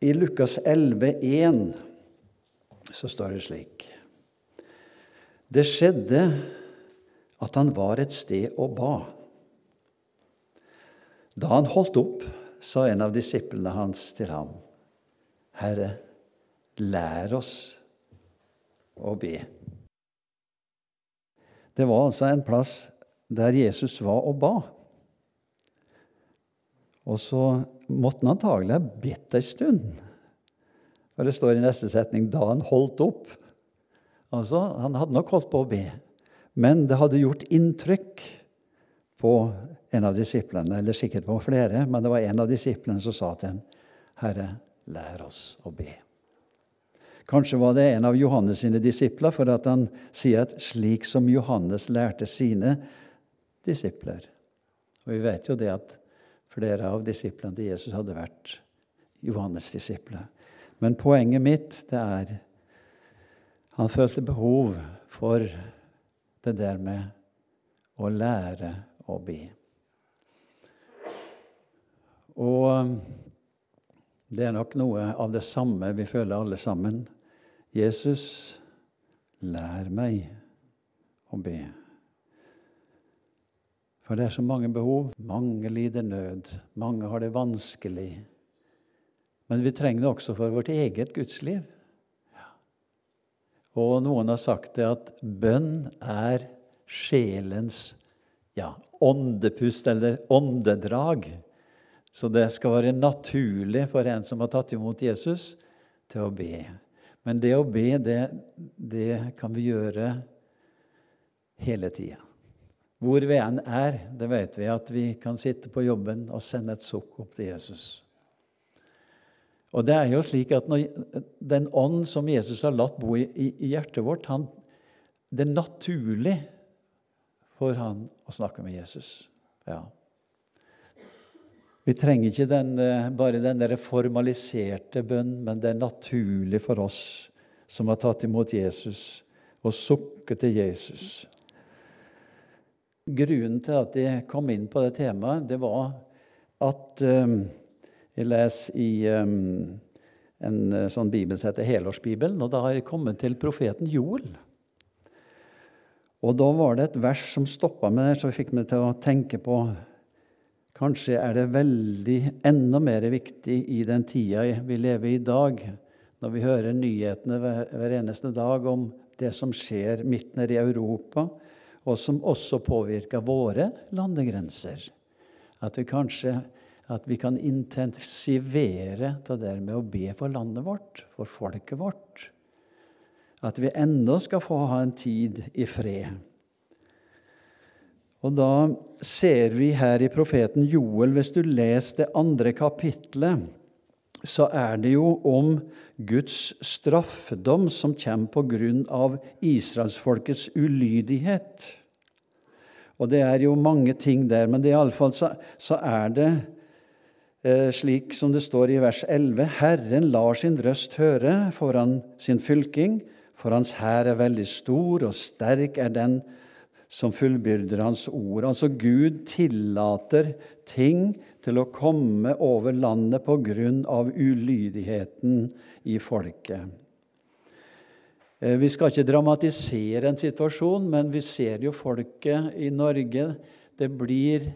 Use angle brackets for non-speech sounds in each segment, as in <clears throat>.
I Lukas 11,1 så står det slik Det skjedde at han var et sted og ba. Da han holdt opp, sa en av disiplene hans til ham, Herre, lær oss å be. Det var altså en plass der Jesus var og ba. Og så måtte han antagelig ha bedt ei stund. For det står i neste setning 'da han holdt opp'. Altså, Han hadde nok holdt på å be, men det hadde gjort inntrykk på en av disiplene, eller sikkert på flere, men det var en av disiplene som sa til ham, 'Herre, lær oss å be'. Kanskje var det en av Johannes sine disipler, for at han sier at 'slik som Johannes lærte sine disipler'. Og Vi vet jo det at Flere av disiplene til Jesus hadde vært Johannes' disipler. Men poenget mitt det er han følte behov for det der med å lære å be. Og det er nok noe av det samme vi føler alle sammen. Jesus, lær meg å be. For det er så mange behov. Mange lider nød. Mange har det vanskelig. Men vi trenger det også for vårt eget gudsliv. Og noen har sagt det at bønn er sjelens ja, åndepust eller åndedrag. Så det skal være naturlig for en som har tatt imot Jesus, til å be. Men det å be, det, det kan vi gjøre hele tida. Hvor vi enn er, det vet vi at vi kan sitte på jobben og sende et sukk opp til Jesus. Og det er jo slik at når, Den ånd som Jesus har latt bo i, i hjertet vårt, han, det er naturlig for han å snakke med Jesus. Ja. Vi trenger ikke den, eh, bare den der formaliserte bønn, men det er naturlig for oss som har tatt imot Jesus, å sukke til Jesus. Grunnen til at jeg kom inn på det temaet, det var at um, jeg leser i um, en eh, sånn bibel som heter Helårsbibelen, og da har jeg kommet til profeten Joel. Og da var det et vers som stoppa meg der, som fikk meg til å tenke på Kanskje er det veldig enda mer viktig i den tida vi lever i i dag, når vi hører nyhetene hver, hver eneste dag om det som skjer midt nede i Europa, og som også påvirker våre landegrenser. At vi kanskje at vi kan intensivere det der med å be for landet vårt, for folket vårt. At vi ennå skal få ha en tid i fred. Og da ser vi her i profeten Joel, hvis du leser det andre kapitlet, så er det jo om Guds straffedom som kommer på grunn av israelsfolkets ulydighet. Og det er jo mange ting der, men det iallfall så, så er det eh, slik som det står i vers 11.: Herren lar sin røst høre foran sin fylking, for hans hær er veldig stor, og sterk er den som fullbyrder hans ord. Altså Gud tillater ting til å komme over landet på grunn av ulydigheten i folket. Eh, vi skal ikke dramatisere en situasjon, men vi ser jo folket i Norge. Det blir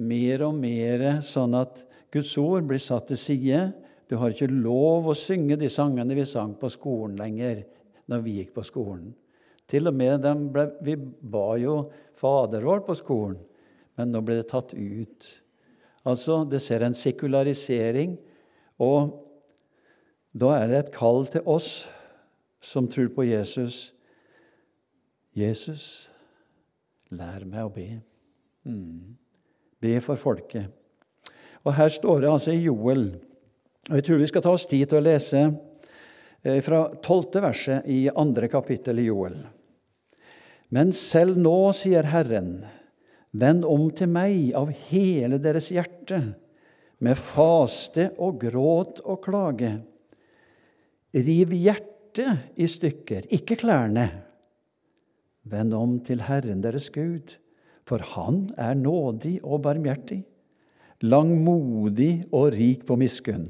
mer og mer sånn at Guds ord blir satt til side. Du har ikke lov å synge de sangene vi sang på skolen lenger, når vi gikk på skolen. Til og med ble, Vi ba jo Fader vår på skolen, men nå ble det tatt ut. Altså, Det ser en sekularisering, og da er det et kall til oss som tror på Jesus. Jesus, lær meg å be. Mm. Be for folket. Og Her står det altså i Joel Og Jeg tror vi skal ta oss tid til å lese eh, fra tolvte verset i andre kapittel i Joel. Men selv nå, sier Herren, vend om til meg av hele deres hjerte, med faste og gråt og klage. Riv hjertet i stykker, ikke klærne. Vend om til Herren deres Gud, for Han er nådig og barmhjertig, langmodig og rik på miskunn,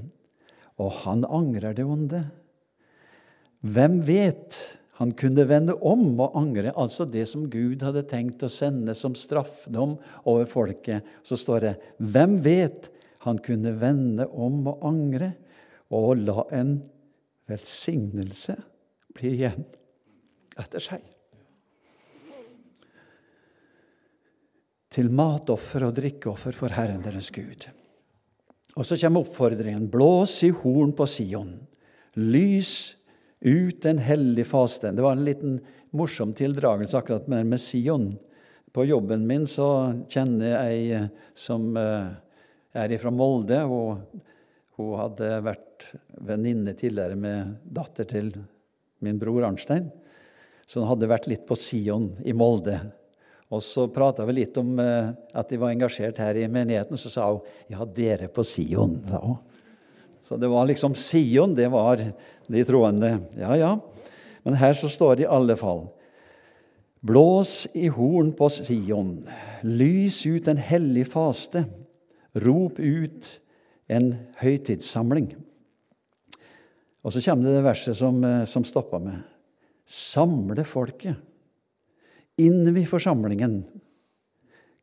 og Han angrer det onde. Hvem vet han kunne vende om og angre, altså det som Gud hadde tenkt å sende som straffdom over folket. Så står det Hvem vet han kunne vende om og angre, og la en velsignelse bli igjen etter seg. Til matoffer og drikkeoffer for Herren deres Gud. Og så kommer oppfordringen. Blås i horn på Sion. Lys ut en hellig faste. Det var en liten morsom tildragelse akkurat med, med Sion. På jobben min så kjenner jeg ei som uh, er fra Molde. Hun, Hun hadde vært venninne tidligere med datter til min bror Arnstein. Så hun hadde vært litt på Sion i Molde. Og så prata vi litt om uh, at de var engasjert her i menigheten. Så sa hun ja, dere på Sion. sa hun. Så det var liksom Sion, det var de troende. Ja, ja. Men her så står det i alle fall Blås i horn på Sion, lys ut en hellig faste. Rop ut en høytidssamling. Og så kommer det det verset som, eh, som stoppa med. Samle folket. Innvi forsamlingen.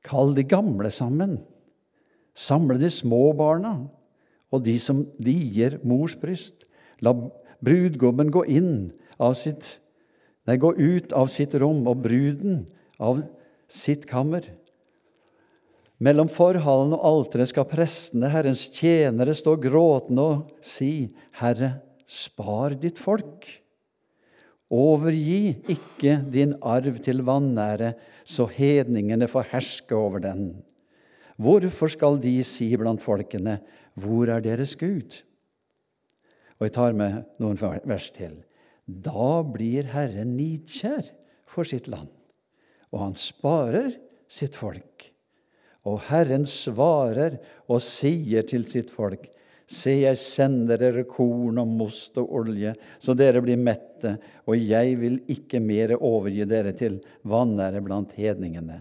Kall de gamle sammen. Samle de små barna og de som dier mors bryst. La brudgommen gå sitt Nei, gå ut av sitt rom, og bruden av sitt kammer. Mellom forhallen og alteret skal prestene, Herrens tjenere, stå gråtende og si, Herre, spar ditt folk. Overgi ikke din arv til vanære, så hedningene får herske over den. Hvorfor skal de si blant folkene, Hvor er deres Gud? Og jeg tar med noen vers til. Da blir Herren nidkjær for sitt land, og han sparer sitt folk. Og Herren svarer og sier til sitt folk:" Se, jeg sender dere korn og most og olje, så dere blir mette, og jeg vil ikke mer overgi dere til vanære blant hedningene.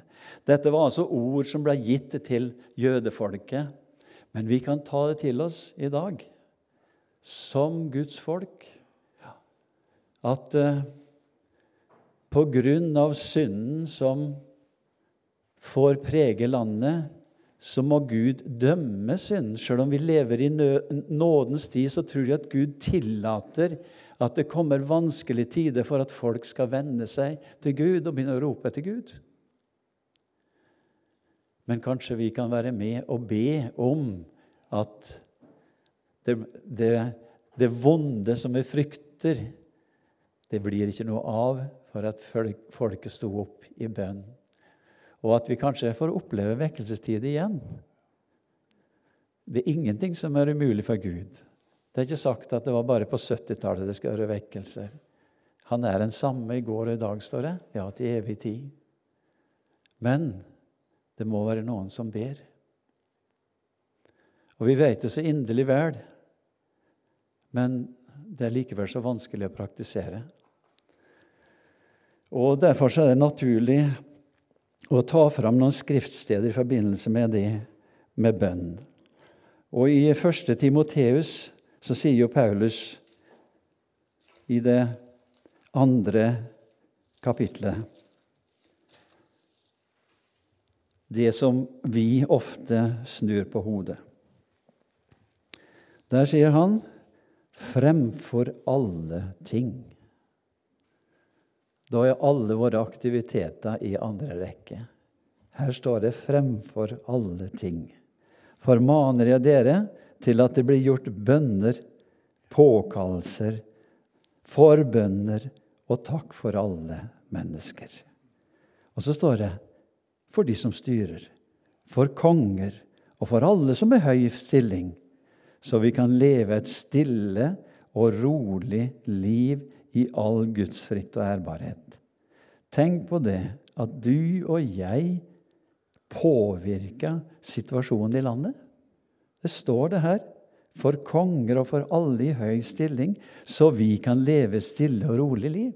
Dette var altså ord som ble gitt til jødefolket, men vi kan ta det til oss i dag som Guds folk. At eh, på grunn av synden som får prege landet, så må Gud dømme synden. Selv om vi lever i nådens tid, så tror jeg at Gud tillater at det kommer vanskelige tider for at folk skal venne seg til Gud og begynne å rope etter Gud. Men kanskje vi kan være med og be om at det, det, det vonde som vi frykter, det blir ikke noe av for at folket sto opp i bønn og at vi kanskje får oppleve vekkelsestid igjen. Det er ingenting som er umulig for Gud. Det er ikke sagt at det var bare på 70-tallet det skal være vekkelser. Han er den samme i går og i dag, står det. Ja, til evig tid. Men det må være noen som ber. Og vi vet det så inderlig vel, men det er likevel så vanskelig å praktisere. Og Derfor er det naturlig å ta fram noen skriftsteder i forbindelse med det med bønn. Og I 1. Timoteus så sier jo Paulus i det andre kapitlet det som vi ofte snur på hodet. Der sier han 'fremfor alle ting'. Da er alle våre aktiviteter i andre rekke. Her står det 'fremfor alle ting'. Formaner jeg dere til at det blir gjort bønner, påkallelser, forbønner og takk for alle mennesker. Og så står det 'for de som styrer', for konger og for alle som er høy stilling, så vi kan leve et stille og rolig liv i all gudsfrykt og ærbarhet. Tenk på det at du og jeg påvirka situasjonen i landet. Det står det her. For konger og for alle i høy stilling, så vi kan leve stille og rolig liv.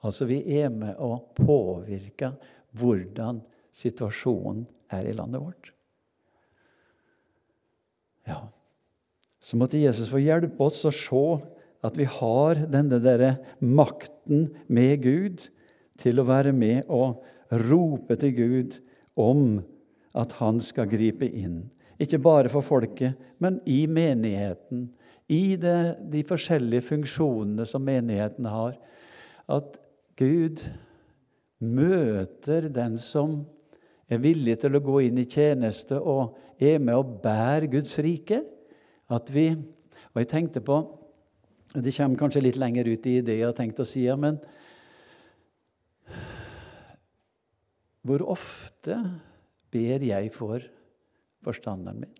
Altså, vi er med å påvirke hvordan situasjonen er i landet vårt. Ja, så måtte Jesus få hjelpe oss å se at vi har denne der makten med Gud til å være med og rope til Gud om at han skal gripe inn. Ikke bare for folket, men i menigheten. I det, de forskjellige funksjonene som menigheten har. At Gud møter den som er villig til å gå inn i tjeneste og er med og bærer Guds rike. At vi, og jeg tenkte på Det kommer kanskje litt lenger ut i det jeg har tenkt å si, men hvor ofte ber jeg for forstanderen min?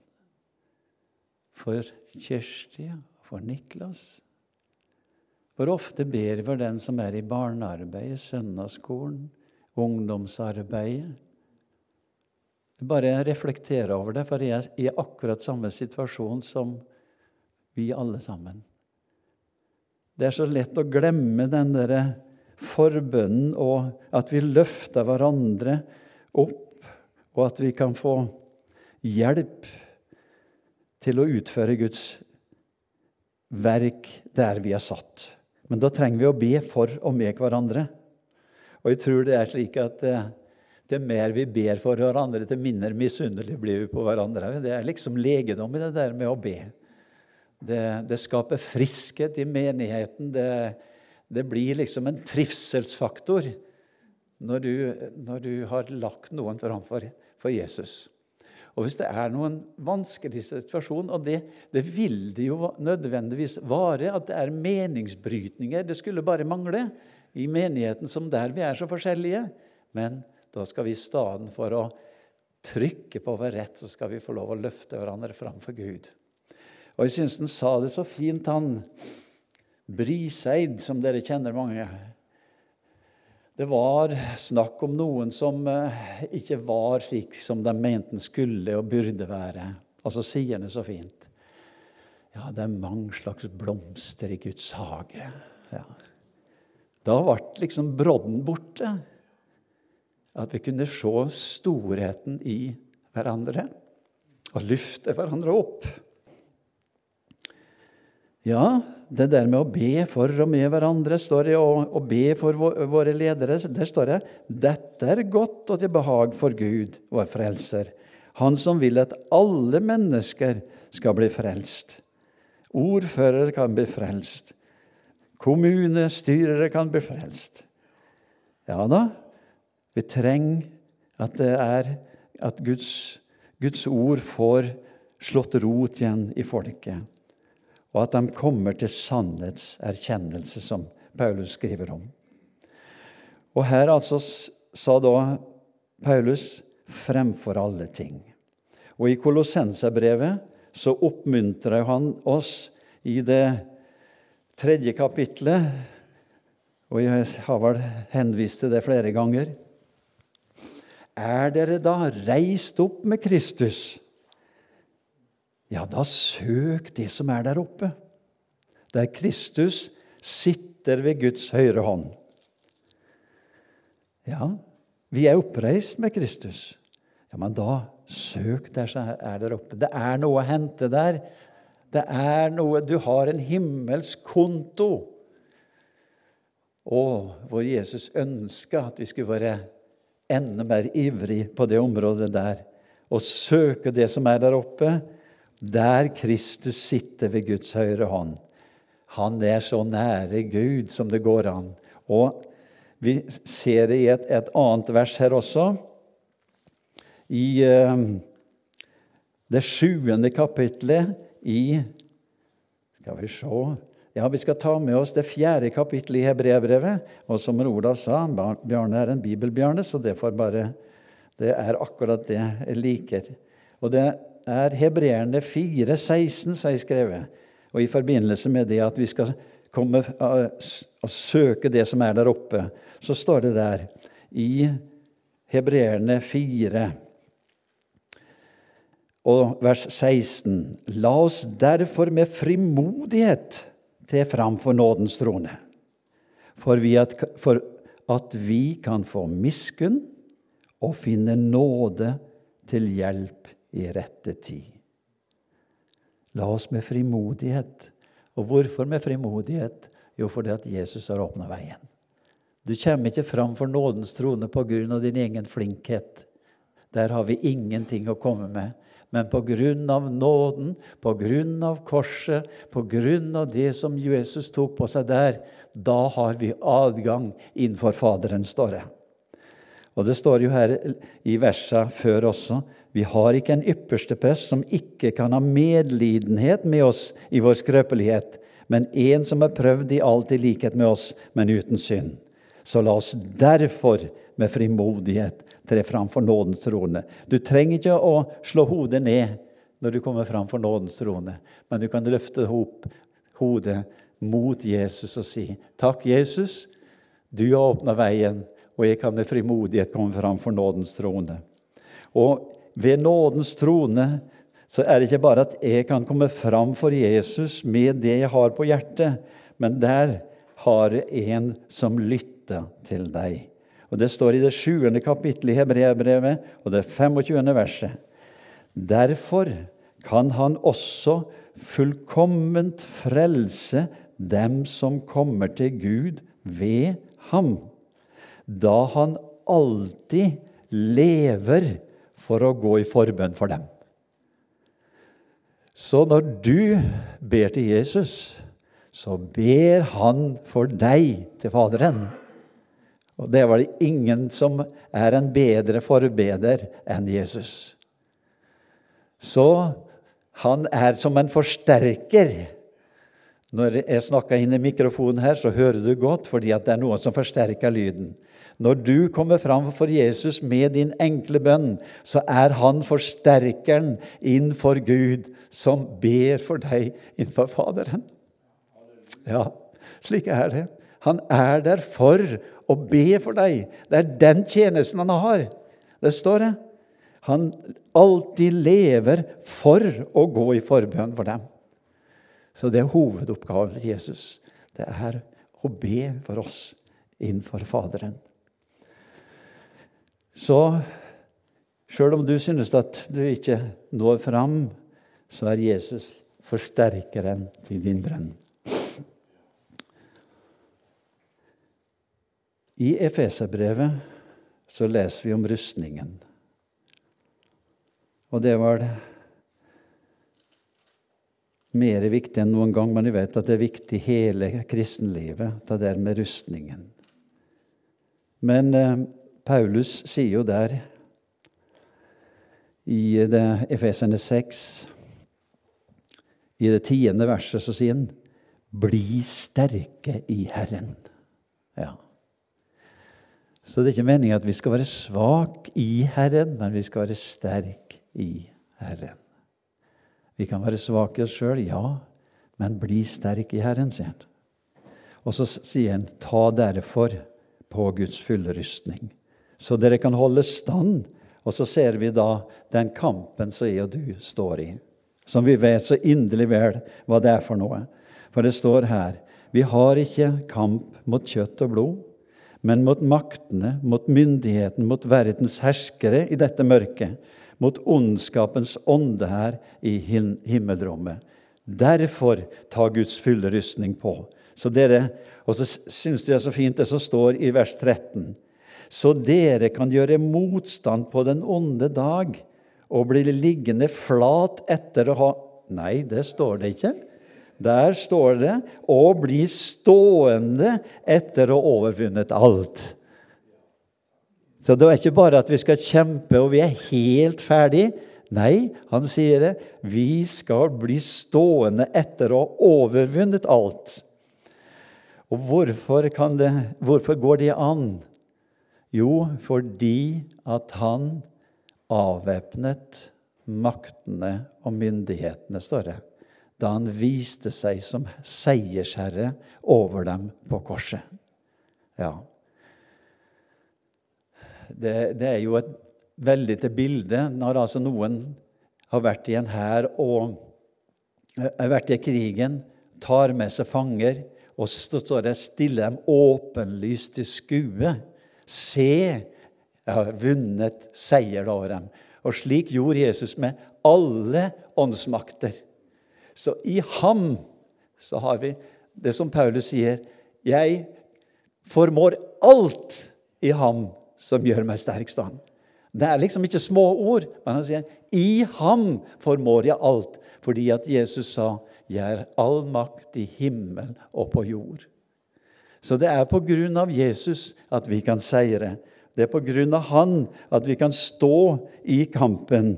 For Kjersti, for Niklas? Hvor ofte ber vi for den som er i barnearbeidet, søndagsskolen, ungdomsarbeidet? Bare reflektere over det, for jeg er i akkurat samme situasjon som vi alle sammen. Det er så lett å glemme den derre forbønnen, og at vi løfter hverandre opp, og at vi kan få hjelp til å utføre Guds verk der vi er satt. Men da trenger vi å be for og med hverandre. Og jeg tror det er slik at det til mer vi ber for hverandre, til mindre misunnelige blir vi på hverandre. Det er liksom legedom i det der med å be. Det, det skaper friskhet i menigheten. Det, det, blir liksom en trivselsfaktor når du, når du har lagt noen framfor for Jesus. Og hvis det er noen vanskelig situasjon, og det, det, vil det jo nødvendigvis vare, at det er meningsbrytninger Det skulle bare mangle i menigheten som der vi er så forskjellige. Men da skal vi i stedet for å trykke på vår rett, så skal vi få lov å løfte hverandre fram for Gud. Og jeg syns han sa det så fint, han Briseid, som dere kjenner mange. Det var snakk om noen som eh, ikke var slik som de mente han skulle og burde være. Og så sier han det så fint. Ja, det er mange slags blomster i Guds hage. Ja. Da ble liksom brodden borte. At vi kunne se storheten i hverandre og løfte hverandre opp. Ja, det der med å be for og med hverandre står det, og å be for våre ledere, der står det dette er godt og til behag for Gud, vår frelser, Han som vil at alle mennesker skal bli frelst. Ordførere kan bli frelst. Kommunestyrere kan bli frelst. Ja da, vi trenger at det er at Guds, Guds ord får slått rot igjen i folket, og at de kommer til sannhetserkjennelse, som Paulus skriver om. Og her altså sa da Paulus 'fremfor alle ting'. Og i Kolossenserbrevet så oppmuntrer han oss i det tredje kapitlet, og jeg har vel henvist til det flere ganger er dere da reist opp med Kristus? Ja, da søk det som er der oppe, der Kristus sitter ved Guds høyre hånd. Ja, vi er oppreist med Kristus. Ja, men da søk der som er der oppe. Det er noe å hente der. Det er noe Du har en himmelsk konto. Og hvor Jesus ønska at vi skulle være enda mer ivrig på det området der og søke det som er der oppe, der Kristus sitter ved Guds høyre hånd. Han er så nære Gud som det går an. Og vi ser det i et, et annet vers her også. I uh, det sjuende kapitlet i Skal vi se ja, Vi skal ta med oss det fjerde kapittelet i Hebreabrevet. Og som Olav sa, Bjarne er en bibelbjarne, så det, bare, det er akkurat det jeg liker. Og det er Hebreerne 4, 16, så jeg skrevet. Og i forbindelse med det at vi skal komme og søke det som er der oppe, så står det der i Hebreerne 4 og vers 16.: La oss derfor med frimodighet til fram for nådens trone, for, at, for at vi kan få miskunn og finne nåde til hjelp i rette tid. La oss med frimodighet. Og hvorfor med frimodighet? Jo, fordi at Jesus har åpna veien. Du kommer ikke fram for nådens trone pga. din egen flinkhet. Der har vi ingenting å komme med. Men av nåden, av korset, av det som Jesus tok på seg der, da har vi adgang innenfor Faderen, står det. Og det står jo her i versa før også vi har ikke en ypperste prest som ikke kan ha medlidenhet med oss i vår skrøpelighet, men en som er prøvd i alt i likhet med oss, men uten synd. Så la oss derfor med frimodighet tre fram for nådens trone. Du trenger ikke å slå hodet ned når du kommer fram for nådens trone, men du kan løfte opp hodet mot Jesus og si, 'Takk, Jesus, du har åpna veien, og jeg kan med frimodighet komme fram for nådens trone.' Og ved nådens trone så er det ikke bare at jeg kan komme fram for Jesus med det jeg har på hjertet, men der har jeg en som lytter til deg. Og Det står i det sjuende kapittelet i Hebreabrevet og det 25. verset. Derfor kan han også fullkomment frelse dem som kommer til Gud ved ham, da han alltid lever for å gå i forbønn for dem. Så når du ber til Jesus, så ber han for deg til Faderen. Og det var det ingen som er en bedre forbeder enn Jesus. Så han er som en forsterker. Når jeg snakker inn i mikrofonen her, så hører du godt, fordi det er noe som forsterker lyden. Når du kommer fram for Jesus med din enkle bønn, så er han forsterkeren innenfor Gud som ber for deg innenfor Faderen. Ja, slik er det. Han er der for å be for deg. Det er den tjenesten han har. Det står det. Han alltid lever for å gå i forbønn for dem. Så det er hovedoppgaven til Jesus. Det er å be for oss innenfor Faderen. Så sjøl om du synes at du ikke når fram, så er Jesus forsterkeren til din brønn. I Efeserbrevet så leser vi om rustningen. Og det var det mer viktig enn noen gang, men jeg vet at det er viktig hele kristenlivet, det der med rustningen. Men eh, Paulus sier jo der i Efesene 6, i det tiende verset, så sier han Bli sterke i Herren. Ja. Så det er ikke meningen at vi skal være svak i Herren, men vi skal være sterk i Herren. Vi kan være svake i oss sjøl, ja, men bli sterk i Herren, sier han. Og så sier han, ta derfor på Guds fulle rustning så dere kan holde stand. Og så ser vi da den kampen som jeg og du står i, som vi vet så inderlig vel hva det er for noe. For det står her vi har ikke kamp mot kjøtt og blod, men mot maktene, mot myndigheten, mot verdens herskere i dette mørket, mot ondskapens ånde her i himmelrommet. Derfor ta Guds fulle rustning på. Så dere, Og så syns jeg det er så fint det som står i vers 13 så dere kan gjøre motstand på den onde dag og bli liggende flat etter å ha Nei, det står det ikke. Der står det 'å bli stående etter å ha overvunnet alt'. Så det er ikke bare at vi skal kjempe og vi er helt ferdig. Nei, han sier det. Vi skal bli stående etter å ha overvunnet alt. Og hvorfor, det, hvorfor går det an? Jo, fordi at han avvæpnet maktene og myndighetene, står det, da han viste seg som seiersherre over dem på korset. Ja. Det, det er jo et veldig til bilde når altså noen har vært i en hær og har vært i krigen, tar med seg fanger, og står det stiller dem åpenlyst til skue. Se, jeg har vunnet seier over dem. Og slik gjorde Jesus med alle åndsmakter. Så i ham så har vi det som Paulus sier Jeg formår alt i ham som gjør meg sterk stand. Det er liksom ikke små ord, men han sier i ham formår jeg alt. Fordi at Jesus sa 'Jeg er all makt i himmel og på jord'. Så det er på grunn av Jesus at vi kan seire. Det er på grunn av Han at vi kan stå i kampen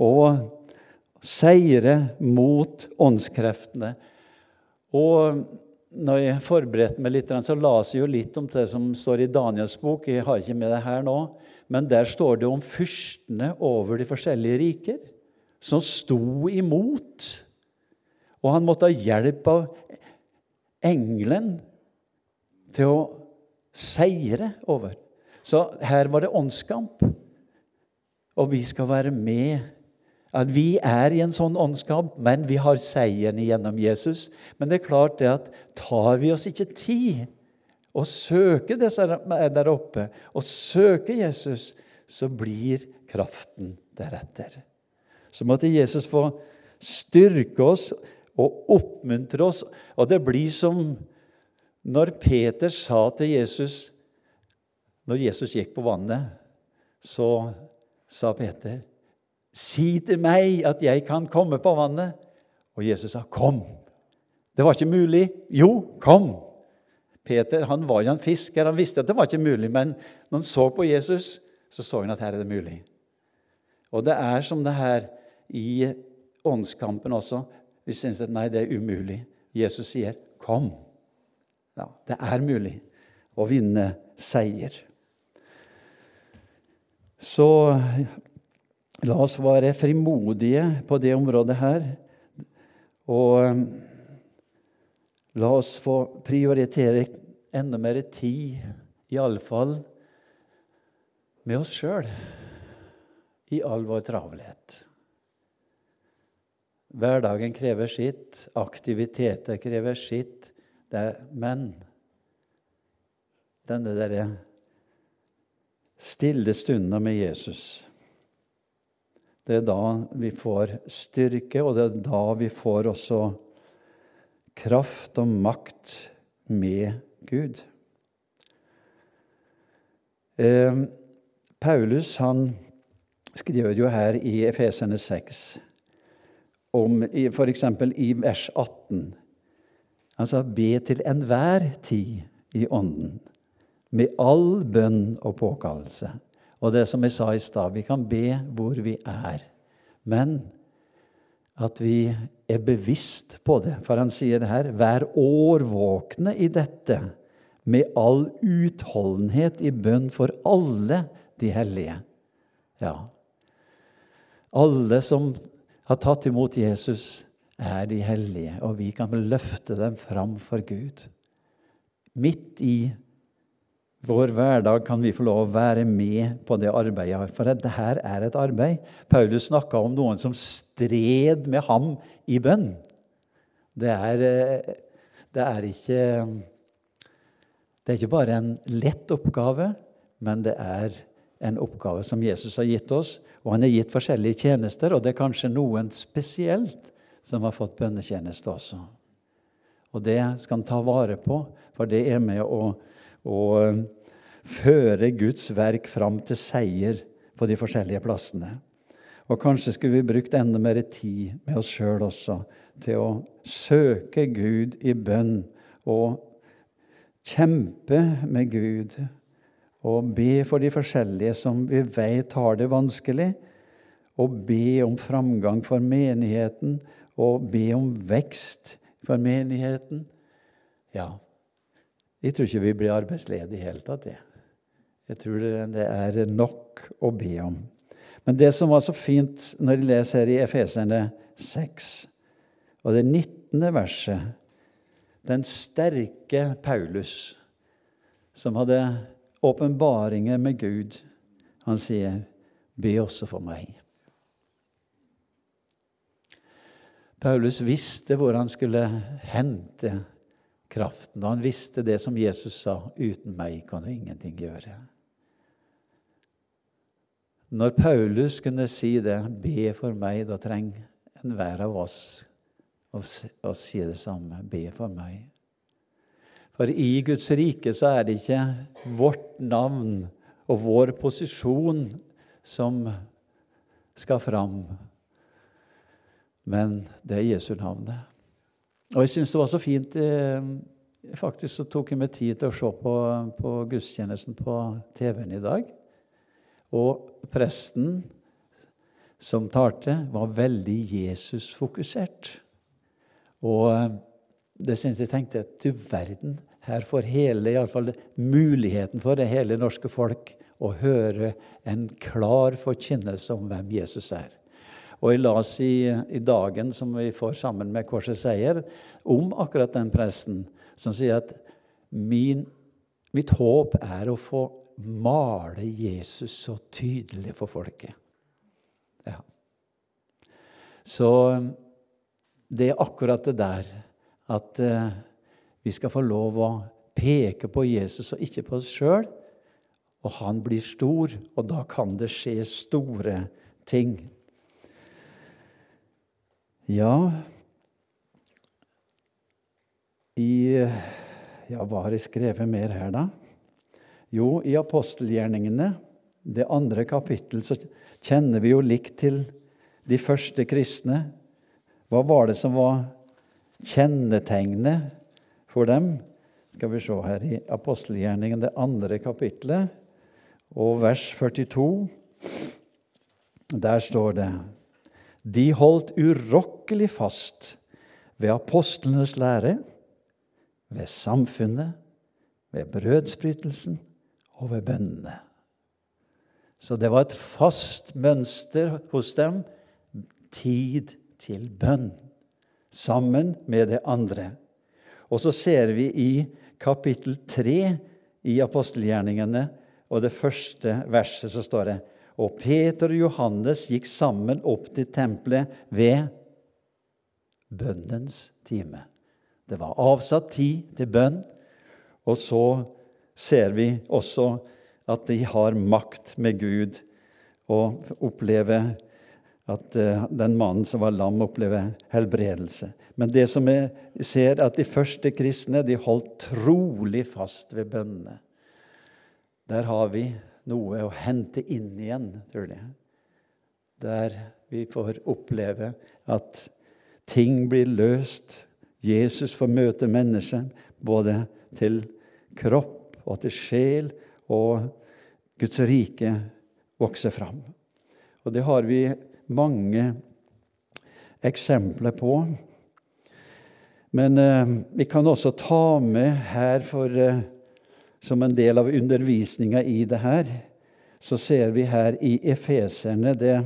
og seire mot åndskreftene. Og når jeg forberedte meg litt, så las jeg jo litt om det som står i Daniels bok. Jeg har ikke med det her nå, men der står det om fyrstene over de forskjellige riker som sto imot. Og han måtte ha hjelp av engelen til å seire over. Så her var det åndskamp. Og vi skal være med. At vi er i en sånn åndskamp, men vi har seieren gjennom Jesus. Men det er klart det at tar vi oss ikke tid å søke det som er der oppe, og søke Jesus, så blir kraften deretter. Så måtte Jesus få styrke oss og oppmuntre oss. Og det blir som når Peter sa til Jesus Når Jesus gikk på vannet, så sa Peter, 'Si til meg at jeg kan komme på vannet.' Og Jesus sa, 'Kom.' Det var ikke mulig. Jo, kom. Peter han var jo en fisker. Han visste at det var ikke mulig, men når han så på Jesus, så så han at her er det mulig. Og det er som det her i åndskampen også. Vi syns at nei, det er umulig. Jesus sier, 'Kom'. Ja, det er mulig å vinne seier. Så la oss være frimodige på det området her. Og la oss få prioritere enda mer tid, iallfall med oss sjøl, i all vår travelhet. Hverdagen krever sitt, aktiviteter krever sitt. Er, men denne derre stille stunda med Jesus Det er da vi får styrke, og det er da vi får også kraft og makt med Gud. Eh, Paulus han skriver jo her i Efesene 6 om f.eks. i vers 18. Han sa 'be til enhver tid i Ånden', med all bønn og påkallelse. Og det som jeg sa i stad, vi kan be hvor vi er. Men at vi er bevisst på det. For han sier det her 'vær årvåkne i dette', med all utholdenhet i bønn for alle de hellige. Ja. Alle som har tatt imot Jesus, er de hellige, og vi kan løfte dem fram for Gud. Midt i vår hverdag kan vi få lov å være med på det arbeidet. For dette er et arbeid. Paulus snakka om noen som stred med ham i bønn. Det er, eh, det er ikke Det er ikke bare en lett oppgave, men det er en oppgave som Jesus har gitt oss. Og han har gitt forskjellige tjenester, og det er kanskje noen spesielt som har fått bønnetjeneste også. Og det skal han ta vare på, for det er med å, å um, føre Guds verk fram til seier på de forskjellige plassene. Og kanskje skulle vi brukt enda mer tid med oss sjøl også til å søke Gud i bønn og kjempe med Gud og be for de forskjellige som vi vet har det vanskelig, og be om framgang for menigheten, og be om vekst for menigheten. Ja, jeg tror ikke vi blir arbeidsledige i det hele tatt. Jeg. jeg tror det, er nok å be om. Men det som var så fint når jeg leser her i Efeserne 6, og det 19. verset Den sterke Paulus, som hadde åpenbaringer med Gud, han sier, 'Be også for meg'. Paulus visste hvor han skulle hente kraften. Og Han visste det som Jesus sa 'Uten meg kan du ingenting gjøre'. Når Paulus kunne si det, 'Be for meg', da trenger enhver av oss å si det samme. Be for meg. For i Guds rike så er det ikke vårt navn og vår posisjon som skal fram, men det er Jesu navnet. Og jeg syns det var så fint eh, Faktisk så tok jeg meg tid til å se på, på gudstjenesten på TV-en i dag. Og presten som talte, var veldig Jesus-fokusert. Og eh, det syns jeg tenkte Du verden, her får hele, i fall muligheten for det hele norske folk å høre en klar forkynnelse om hvem Jesus er. Og jeg oss i, i dagen som vi får sammen med Korset seier, om akkurat den presten som sier at min, mitt håp er å få male Jesus så tydelig for folket. Ja. Så det er akkurat det der at eh, vi skal få lov å peke på Jesus og ikke på oss sjøl. Og han blir stor, og da kan det skje store ting. Ja I Ja, hva har jeg skrevet mer her, da? Jo, i apostelgjerningene, det andre kapittel, så kjenner vi jo likt til de første kristne. Hva var det som var kjennetegnet for dem? Skal vi se her i apostelgjerningen, det andre kapittelet, og vers 42. Der står det de holdt urokkelig fast ved apostlenes lære, ved samfunnet, ved brødsbrytelsen og ved bønnene. Så det var et fast mønster hos dem tid til bønn, sammen med det andre. Og så ser vi i kapittel 3 i apostelgjerningene, og det første verset, så står det og Peter og Johannes gikk sammen opp til tempelet ved bønnens time. Det var avsatt tid til bønn. Og så ser vi også at de har makt med Gud og opplever at uh, den mannen som var lam, opplever helbredelse. Men det som jeg ser at de første kristne de holdt trolig fast ved bønnene. Der har vi noe å hente inn igjen, tror jeg. Der vi får oppleve at ting blir løst. Jesus får møte mennesket både til kropp og til sjel, og Guds rike vokser fram. Og det har vi mange eksempler på. Men eh, vi kan også ta med her for eh, som en del av undervisninga i det her, så ser vi her i Efeserne det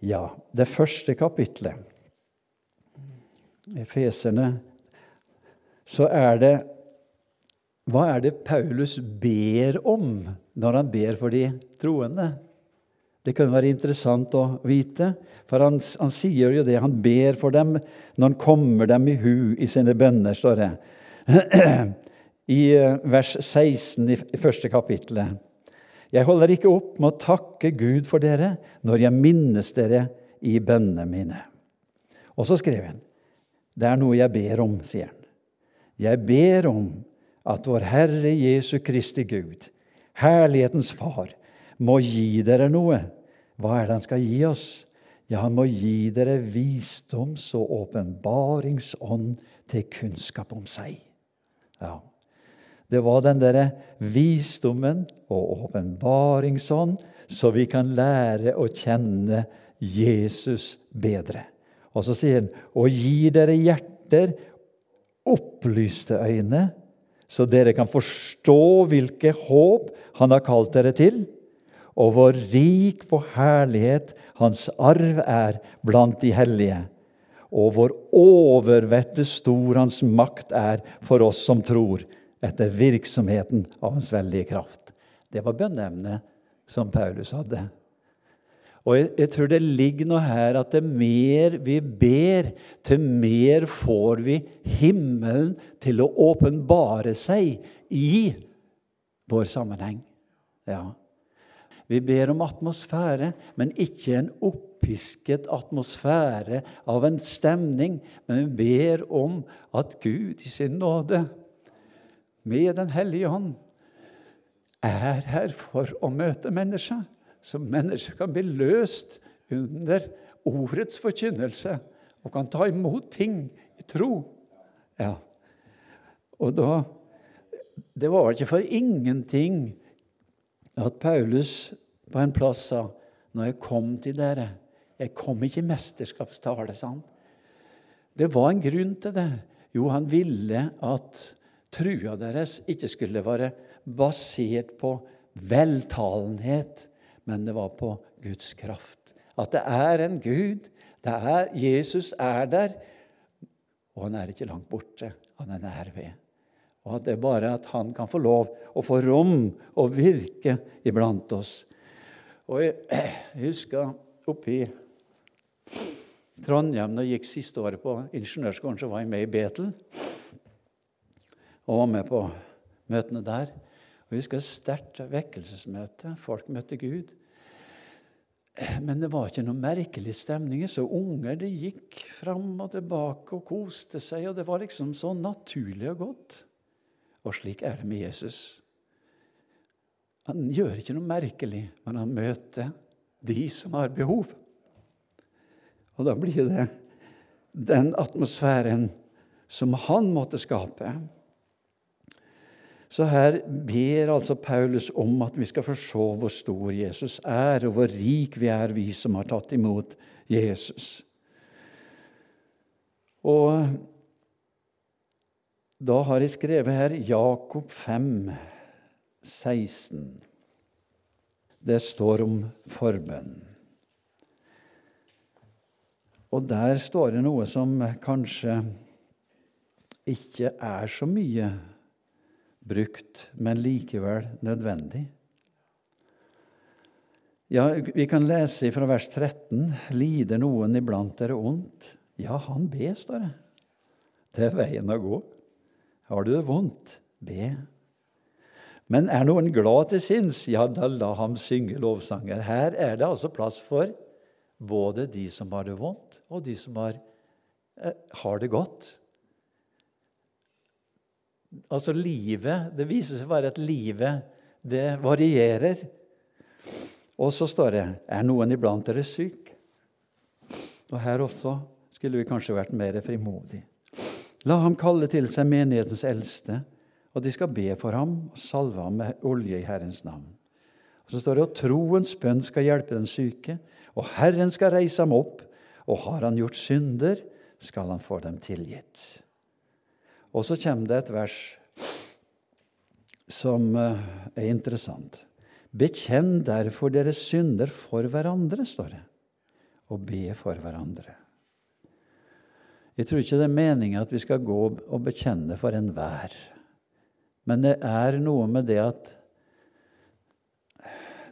ja, det første kapitlet. Efeserne Så er det Hva er det Paulus ber om når han ber for de troende? Det kan være interessant å vite, for han, han sier jo det. Han ber for dem når han kommer dem i hu i sine bønner, står det. <clears throat> i eh, vers 16 i første kapittelet. Jeg holder ikke opp med å takke Gud for dere når jeg minnes dere i bønnene mine. Og så skrev han det er noe jeg ber om, sier han. Jeg ber om at vår Herre Jesu Kristi Gud, herlighetens Far, må gi dere noe. Hva er det han skal gi oss? Ja, han må gi dere visdoms- og åpenbaringsånd til kunnskap om seg. Ja, det var den derre visdommen og åpenbaringsånd, så vi kan lære å kjenne Jesus bedre. Og så sier han, og gi dere hjerter opplyste øyne, så dere kan forstå hvilke håp han har kalt dere til, og hvor rik på herlighet hans arv er blant de hellige, og hvor overvettet stor hans makt er for oss som tror, etter virksomheten av hans veldige kraft. Det var bønneemnet som Paulus hadde. Og jeg, jeg, tror det ligger noe her at det mer vi ber, til mer får vi himmelen til å åpenbare seg i vår sammenheng. Ja. Vi ber om atmosfære, men ikke en oppisket atmosfære av en stemning. Men vi ber om at Gud i sin nåde, med Den hellige ånd, er her for å møte mennesker så mennesker kan bli løst under ordets forkynnelse og kan ta imot ting i tro. Ja. Og da Det var ikke for ingenting at Paulus på en plass sa når jeg kom til dere Jeg kom ikke i mesterskapstale, sa han. Det var en grunn til det. Jo, han ville at trua deres ikke skulle være basert på veltalenhet, men det var på Guds kraft. At det er en Gud. Er, Jesus er der, og han er ikke langt borte. Han er nær ved. Og at det er bare at han kan få lov å få rom og virke iblant oss. Og Jeg, jeg husker oppi Trondheim da jeg gikk siste året på ingeniørskolen, så var jeg med i Betel. Og var med på møtene der. Og Jeg husker et sterkt vekkelsesmøte. Folk møtte Gud. Men det var ikke noe merkelig stemning. Så unger de gikk fram og tilbake og koste seg. og Det var liksom så naturlig og godt. Og slik er det med Jesus. Han gjør ikke noe merkelig, men han møter de som har behov. Og da blir det den atmosfæren som han måtte skape. Så her ber altså Paulus om at vi skal se hvor stor Jesus er, og hvor rik vi er, vi som har tatt imot Jesus. Og da har jeg skrevet her Jakob 5, 16. Det står om forbønn. Og der står det noe som kanskje ikke er så mye brukt, men likevel nødvendig. Ja, Vi kan lese fra vers 13.: Lider noen iblant dere ondt? Ja, han be, står det. Det er veien å gå. Har du det vondt? Be. Men er noen glad til sinns? Ja, da la ham synge lovsanger. Her er det altså plass for både de som har det vondt, og de som har, eh, har det godt. Altså livet Det viser seg bare at livet, det varierer. Og så står det Er noen iblant dere syk? Og her også skulle vi kanskje vært mer frimodige. La ham kalle til seg menighetens eldste, og de skal be for ham og salve ham med olje i Herrens navn. Og Så står det at troens bønn skal hjelpe den syke, og Herren skal reise ham opp, og har han gjort synder, skal han få dem tilgitt. Og så kommer det et vers som eh, er interessant. Bekjenn derfor deres synder for hverandre, står det, og be for hverandre. Jeg tror ikke det er meninga at vi skal gå og bekjenne for enhver. Men det er noe med det at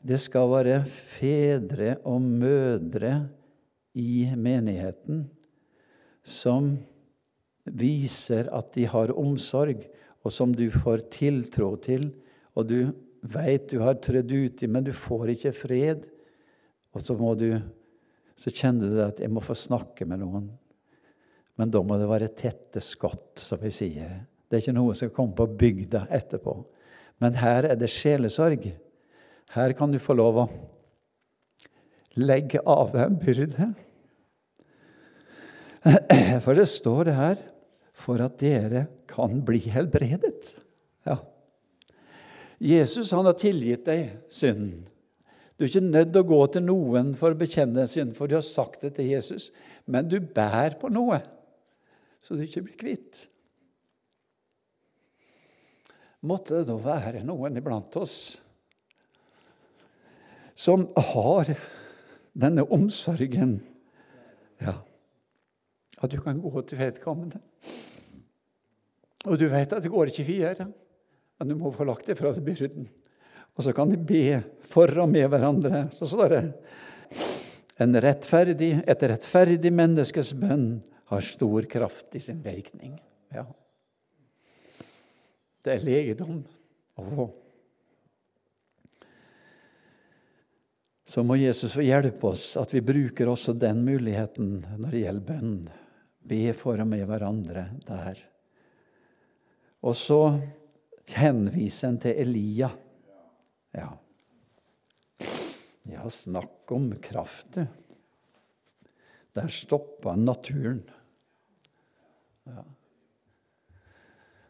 det skal være fedre og mødre i menigheten som viser at de har omsorg, og som du får tiltro til, og du veit du har trødd uti, men du får ikke fred. Og så, må du, så kjenner du at 'jeg må få snakke med noen'. Men da må det være tette skott, som vi sier. Det er ikke noe som kommer på bygda etterpå. Men her er det sjelesorg. Her kan du få lov å legge av deg en byrde. <clears throat> For det står det her for at dere kan bli helbredet. Ja. Jesus han har tilgitt deg synden. Du er ikke nødt til å gå til noen for å bekjenne synd, for du har sagt det til Jesus. Men du bærer på noe, så du ikke blir kvitt. Måtte det da være noen iblant oss som har denne omsorgen. Ja. At du kan gå til vedkommende. Og du vet at det går ikke videre. Men du må få lagt det fra deg byrden. Og så kan de be for og med hverandre. Så står det en rettferdig, et rettferdig menneskes bønn har stor kraft i sin virkning. Ja. Det er legedom å få. Så må Jesus få hjelpe oss at vi bruker også den muligheten når det gjelder bønn. Be for og med hverandre der. Og så henviser en til Elia. Ja. Ja, snakk om kraft, du. Der stoppa naturen. Ja.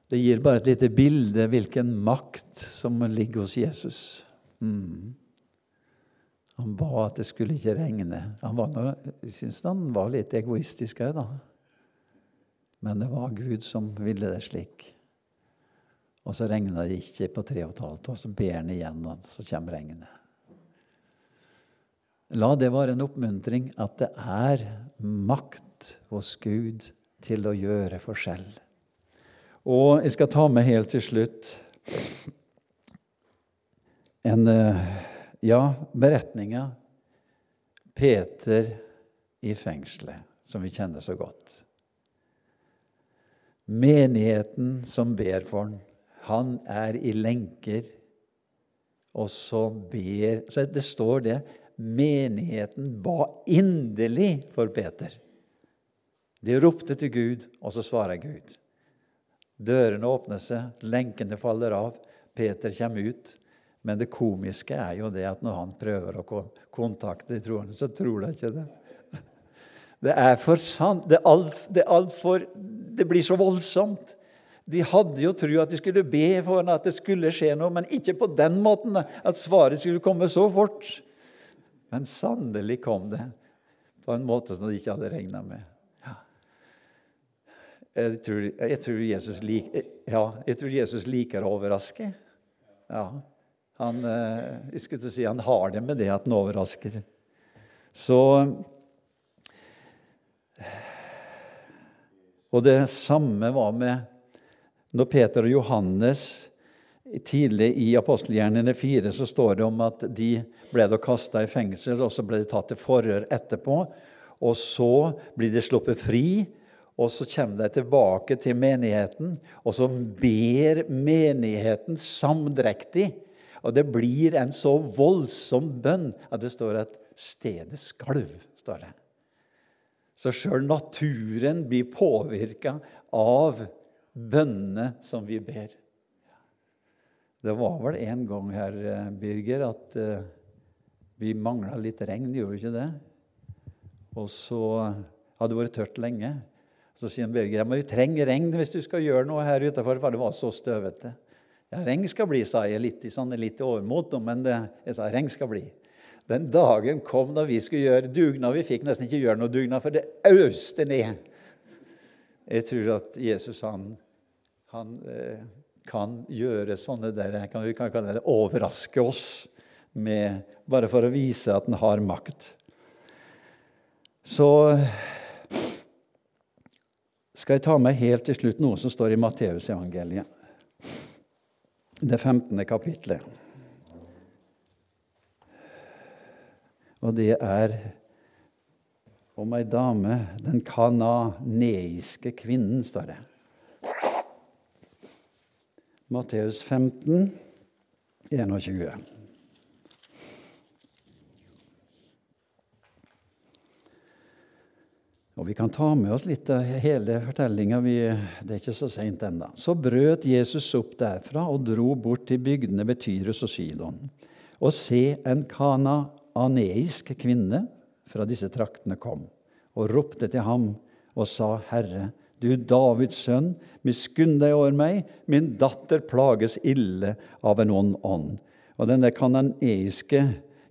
Det gir bare et lite bilde hvilken makt som ligger hos Jesus. Mm. Han ba at det skulle ikke regne. Han var, jeg syns han var litt egoistisk òg, da. Men det var Gud som ville det slik. Og så regna det ikke på tre og et halvt, og så ber han igjen, og så kommer regnet. La det være en oppmuntring at det er makt hos Gud til å gjøre forskjell. Og jeg skal ta med helt til slutt en eh, ja, beretninga Peter i fengselet, som vi kjenner så godt. Menigheten som ber for ham, han er i lenker, og så ber Så det står det Menigheten ba inderlig for Peter. De ropte til Gud, og så svarer Gud. Dørene åpner seg, lenkene faller av, Peter kommer ut. Men det komiske er jo det at når han prøver å kontakte de troende, så tror de ikke det. <laughs> Det er for sant. Det, er alt, det, er for, det blir så voldsomt. De hadde jo tro at de skulle be for at det skulle skje noe, men ikke på den måten at svaret skulle komme så fort. Men sannelig kom det på en måte som de ikke hadde regna med. Jeg, tror, jeg, tror lik, ja, jeg tror Jesus liker å overraske. Ja. Han, eh, jeg skulle til å si, han har det med det at han overrasker. Så Og det samme var med når Peter og Johannes Tidlig i apostelgjerningene 4 så står det om at de ble kasta i fengsel, og så ble de tatt til forhør etterpå. Og så blir de sluppet fri, og så kommer de tilbake til menigheten. Og så ber menigheten samdrektig. Og det blir en så voldsom bønn at det står at stedet skalv. står det. Så sjøl naturen blir påvirka av bønnene som vi ber. Det var vel en gang her, eh, Birger, at uh, vi mangla litt regn, gjorde vi ikke det? Og så hadde det vært tørt lenge. Så sier Birger at vi trenger regn hvis du skal gjøre noe her utenfor, for det var så støvete. Ja, regn skal bli, sa jeg litt i sånn, litt overmot, men det, jeg sa regn skal bli. Den dagen kom da vi skulle gjøre dugnad. Vi fikk nesten ikke gjøre noe dugnad, for det øste ned. Jeg tror at Jesus han, han eh, kan gjøre sånne der, kan vi kan kalle det overraske oss med, bare for å vise at han har makt. Så skal jeg ta med helt til slutt noe som står i Matteusevangeliet, det 15. kapitlet. Og det er om ei dame, den kananeiske kvinnen, står det. Matteus 15, 21. Og Vi kan ta med oss litt av hele fortellinga. Det er ikke så seint ennå. Så brøt Jesus opp derfra og dro bort til bygdene ved Tyrus og Sidon. Og se, en kananeisk kvinne fra disse traktene kom og ropte til ham og sa, Herre, du Davids sønn, miskunn deg over meg, min datter plages ille av en ond ånd. Og denne kananeiske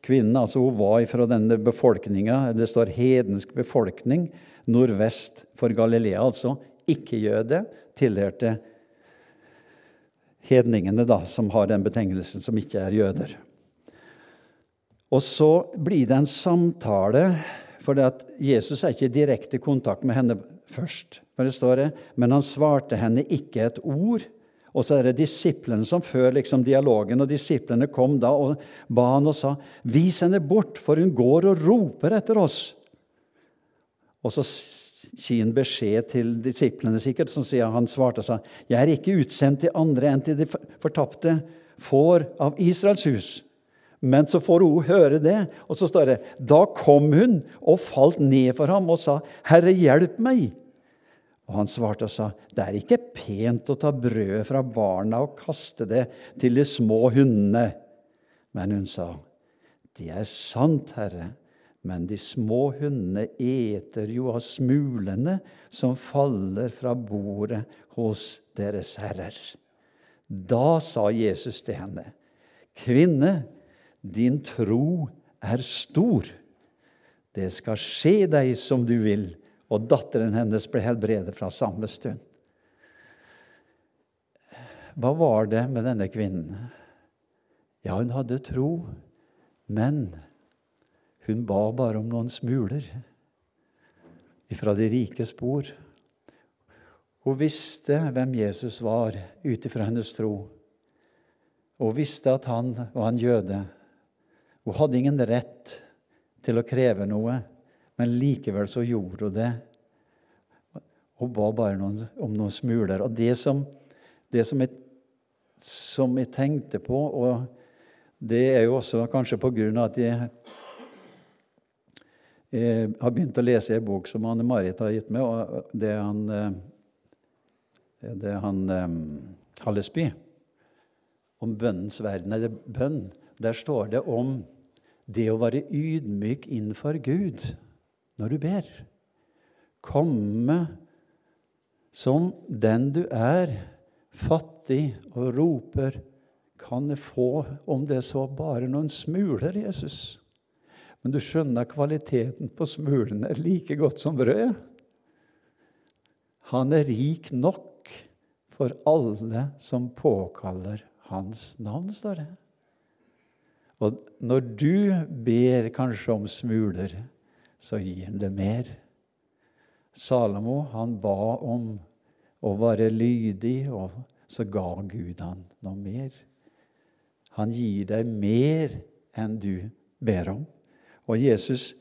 kvinnen, altså hun var fra denne befolkninga, det står hedensk befolkning, nordvest for Galilea, altså ikke-jøde, tilhørte hedningene, da, som har den betegnelsen, som ikke er jøder. Og så blir det en samtale, for Jesus er ikke i direkte kontakt med henne først. Men det står det, men han svarte henne ikke et ord. Og så er det disiplene som fører liksom dialogen, og disiplene kom da og ba han og sa, 'Vis henne bort, for hun går og roper etter oss.' Og så gi en beskjed til disiplene, sikkert, som sier han svarte og sa, 'Jeg er ikke utsendt til andre enn til de fortapte får av Israels hus.' Men så får hun høre det, og så står det, 'Da kom hun og falt ned for ham og sa, 'Herre, hjelp meg.' Og han svarte og sa, 'Det er ikke pent å ta brødet fra barna og kaste det til de små hundene.' Men hun sa, 'Det er sant, Herre.' Men de små hundene eter jo av smulene som faller fra bordet hos deres herrer. Da sa Jesus til henne, Kvinne, din tro er stor. Det skal skje deg som du vil. Og datteren hennes ble helbredet fra samme stund. Hva var det med denne kvinnen? Ja, hun hadde tro, men hun ba bare om noen smuler fra de rikes bord. Hun visste hvem Jesus var ut ifra hennes tro. Hun visste at han var en jøde. Hun hadde ingen rett til å kreve noe, men likevel så gjorde hun det. Hun ba bare noen, om noen smuler. Og det som, det som, jeg, som jeg tenkte på, og det er jo også kanskje på grunn av at jeg jeg har begynt å lese en bok som Anne Marit har gitt meg. og Det er han, eh, det er han um, Hallesby om bønnens verden, eller bønn. Der står det om det å være ydmyk innenfor Gud når du ber. Komme som den du er, fattig, og roper Kan jeg få, om det så bare noen smuler, Jesus? Men du skjønner kvaliteten på smulene like godt som brødet. Han er rik nok for alle som påkaller hans navn, står det. Og når du ber kanskje om smuler, så gir han det mer. Salomo han ba om å være lydig, og så ga Gud han noe mer. Han gir deg mer enn du ber om. Og Jesus,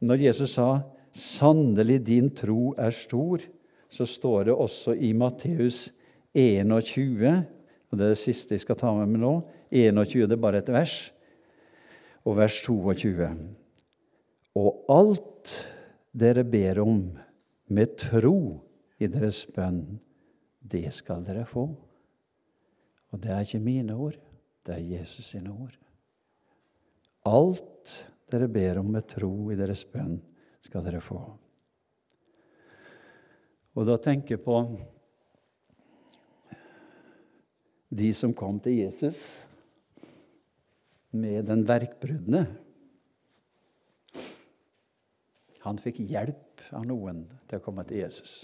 når Jesus sa 'Sannelig, din tro er stor', så står det også i Matteus 21, og det er det siste jeg skal ta med meg nå 21 det er bare et vers, og vers 22. Og alt dere ber om med tro i deres bønn, det skal dere få. Og det er ikke mine ord, det er Jesus sine ord. Alt dere ber om med tro i deres bønn, skal dere få. Og da tenker jeg på de som kom til Jesus med den verkbrudne. Han fikk hjelp av noen til å komme til Jesus.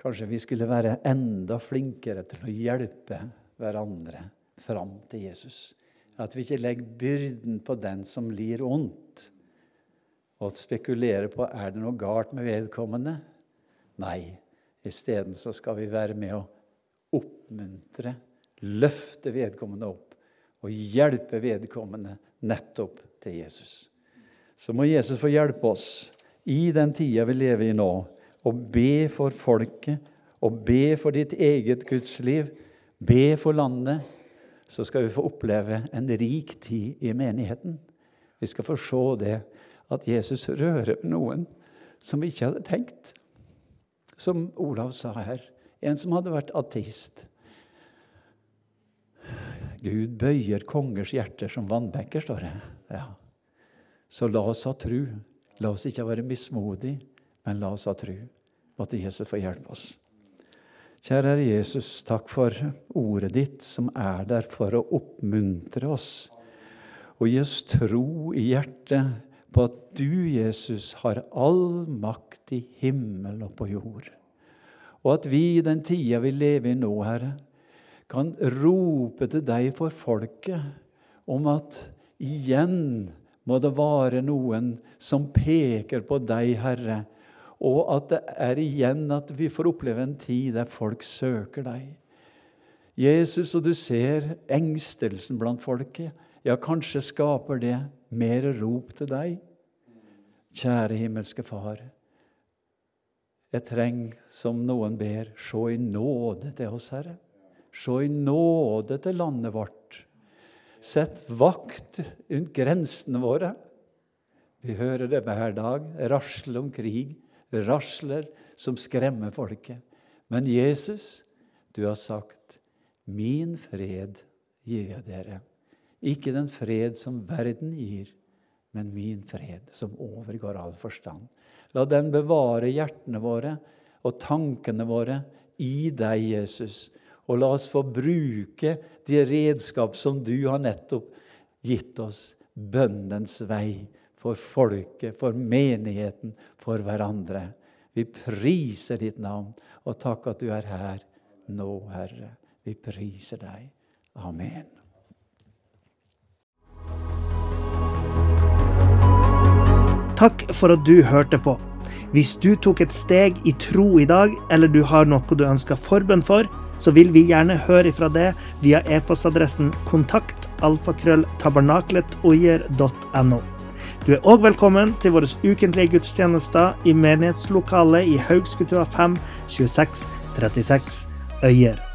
Kanskje vi skulle være enda flinkere til å hjelpe hverandre fram til Jesus. At vi ikke legger byrden på den som lir ondt, og spekulerer på er det noe galt med vedkommende. Nei, isteden skal vi være med å oppmuntre, løfte vedkommende opp og hjelpe vedkommende nettopp til Jesus. Så må Jesus få hjelpe oss i den tida vi lever i nå, og be for folket, og be for ditt eget gudsliv, be for landet så skal vi få oppleve en rik tid i menigheten. Vi skal få se det at Jesus rører noen som vi ikke hadde tenkt. Som Olav sa her, en som hadde vært ateist. Gud bøyer kongers hjerter som vannbenker, står det. Ja. Så la oss ha tru. La oss ikke være mismodige, men la oss ha tru. Måtte Jesus få hjelpe oss. Kjære Jesus, takk for ordet ditt, som er der for å oppmuntre oss og gi oss tro i hjertet på at du, Jesus, har all makt i himmel og på jord. Og at vi i den tida vi lever i nå, Herre, kan rope til deg for folket om at Igjen må det være noen som peker på deg, Herre, og at det er igjen at vi får oppleve en tid der folk søker deg. Jesus, og du ser engstelsen blant folket. Ja, kanskje skaper det mer rop til deg. Kjære himmelske Far. Jeg trenger, som noen ber, se i nåde til oss, Herre. Se i nåde til landet vårt. Sett vakt rundt grensene våre. Vi hører det hver dag. Rasler om krig. Rasler som skremmer folket. Men Jesus, du har sagt, 'Min fred gir jeg dere'. Ikke den fred som verden gir, men min fred, som overgår all forstand. La den bevare hjertene våre og tankene våre i deg, Jesus. Og la oss få bruke de redskap som du har nettopp gitt oss. Bønnens vei for folket, for menigheten, for hverandre. Vi priser ditt navn, og takk at du er her nå, Herre. Vi priser deg. Amen. Takk for at du hørte på. Hvis du tok et steg i tro i dag, eller du har noe du ønsker forbønn for, så vil vi gjerne høre ifra det via e-postadressen kontakt alfakrølltabernakletOyer.no. Du er òg velkommen til våre ukentlige gudstjenester i menighetslokalet i Haugskutua 5 26 36 Øyer.